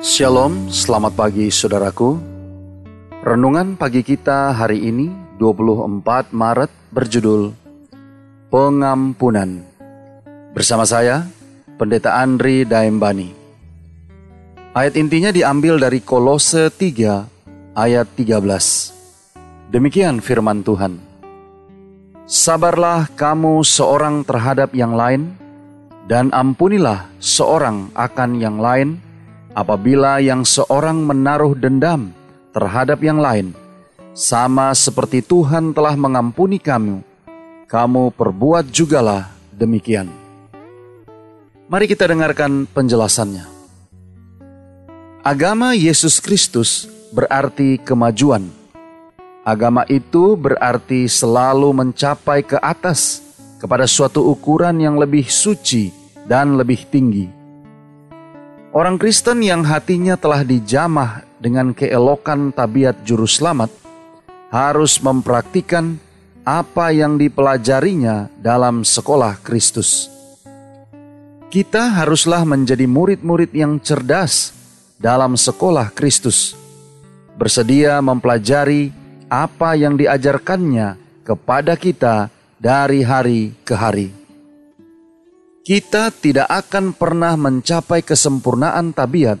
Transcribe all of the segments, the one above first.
Shalom, selamat pagi saudaraku. Renungan pagi kita hari ini 24 Maret berjudul Pengampunan. Bersama saya, Pendeta Andri Daembani. Ayat intinya diambil dari Kolose 3 ayat 13. Demikian firman Tuhan. Sabarlah kamu seorang terhadap yang lain, dan ampunilah seorang akan yang lain apabila yang seorang menaruh dendam terhadap yang lain, sama seperti Tuhan telah mengampuni kamu, kamu perbuat jugalah demikian. Mari kita dengarkan penjelasannya. Agama Yesus Kristus berarti kemajuan. Agama itu berarti selalu mencapai ke atas kepada suatu ukuran yang lebih suci dan lebih tinggi. Orang Kristen yang hatinya telah dijamah dengan keelokan tabiat juru selamat harus mempraktikkan apa yang dipelajarinya dalam sekolah Kristus. Kita haruslah menjadi murid-murid yang cerdas dalam sekolah Kristus, bersedia mempelajari apa yang diajarkannya kepada kita dari hari ke hari. Kita tidak akan pernah mencapai kesempurnaan tabiat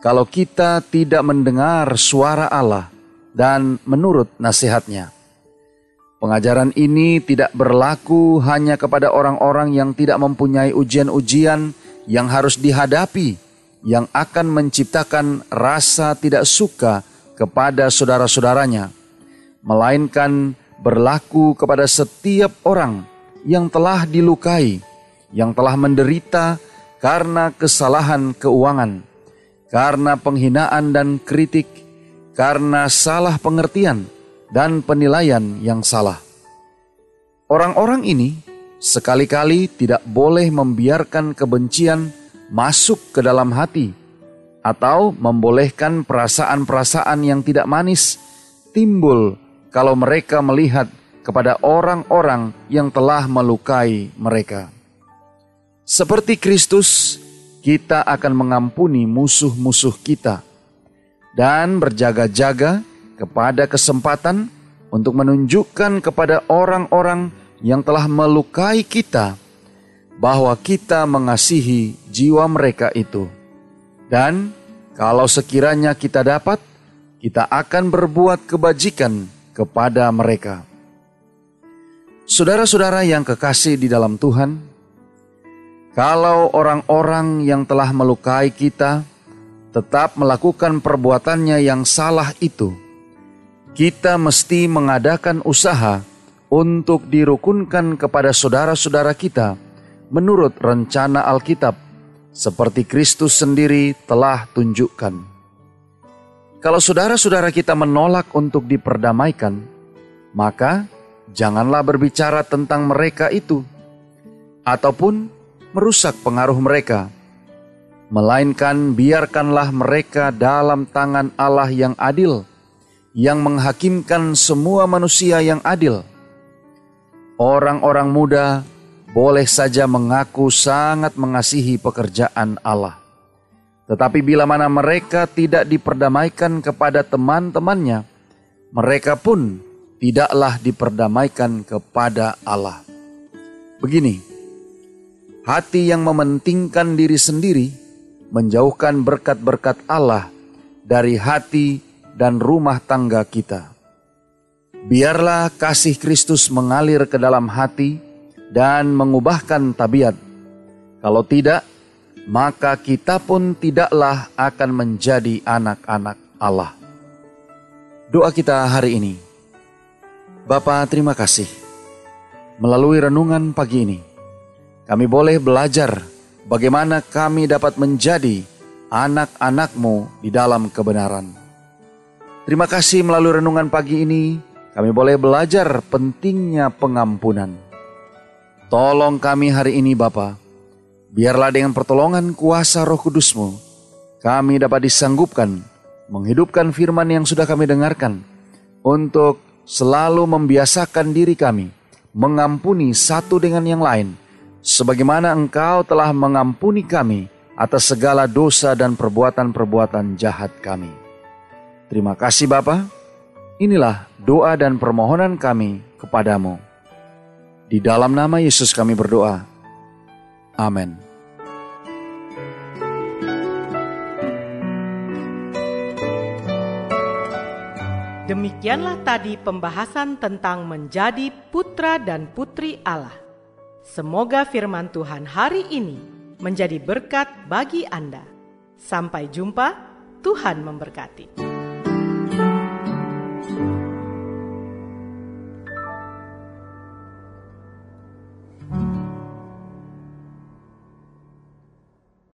kalau kita tidak mendengar suara Allah dan menurut nasihatnya. Pengajaran ini tidak berlaku hanya kepada orang-orang yang tidak mempunyai ujian-ujian yang harus dihadapi yang akan menciptakan rasa tidak suka kepada saudara-saudaranya, melainkan berlaku kepada setiap orang yang telah dilukai, yang telah menderita karena kesalahan keuangan, karena penghinaan dan kritik, karena salah pengertian dan penilaian yang salah. Orang-orang ini sekali-kali tidak boleh membiarkan kebencian masuk ke dalam hati atau membolehkan perasaan-perasaan yang tidak manis timbul kalau mereka melihat kepada orang-orang yang telah melukai mereka. Seperti Kristus, kita akan mengampuni musuh-musuh kita dan berjaga-jaga kepada kesempatan untuk menunjukkan kepada orang-orang yang telah melukai kita bahwa kita mengasihi jiwa mereka itu. Dan kalau sekiranya kita dapat, kita akan berbuat kebajikan kepada mereka. Saudara-saudara yang kekasih di dalam Tuhan, kalau orang-orang yang telah melukai kita tetap melakukan perbuatannya yang salah itu, kita mesti mengadakan usaha untuk dirukunkan kepada saudara-saudara kita menurut rencana Alkitab, seperti Kristus sendiri telah tunjukkan. Kalau saudara-saudara kita menolak untuk diperdamaikan, maka janganlah berbicara tentang mereka itu, ataupun merusak pengaruh mereka, melainkan biarkanlah mereka dalam tangan Allah yang adil, yang menghakimkan semua manusia yang adil. Orang-orang muda boleh saja mengaku sangat mengasihi pekerjaan Allah. Tetapi bila mana mereka tidak diperdamaikan kepada teman-temannya, mereka pun tidaklah diperdamaikan kepada Allah. Begini, hati yang mementingkan diri sendiri menjauhkan berkat-berkat Allah dari hati dan rumah tangga kita. Biarlah kasih Kristus mengalir ke dalam hati dan mengubahkan tabiat. Kalau tidak, maka kita pun tidaklah akan menjadi anak-anak Allah. Doa kita hari ini. Bapa, terima kasih. Melalui renungan pagi ini, kami boleh belajar bagaimana kami dapat menjadi anak-anakmu di dalam kebenaran. Terima kasih melalui renungan pagi ini, kami boleh belajar pentingnya pengampunan. Tolong kami hari ini Bapa, biarlah dengan pertolongan kuasa roh kudusmu, kami dapat disanggupkan menghidupkan firman yang sudah kami dengarkan untuk selalu membiasakan diri kami mengampuni satu dengan yang lain, sebagaimana Engkau telah mengampuni kami atas segala dosa dan perbuatan-perbuatan jahat kami. Terima kasih Bapa. Inilah doa dan permohonan kami kepadamu. Di dalam nama Yesus kami berdoa. Amin. Demikianlah tadi pembahasan tentang menjadi putra dan putri Allah. Semoga firman Tuhan hari ini menjadi berkat bagi Anda. Sampai jumpa, Tuhan memberkati.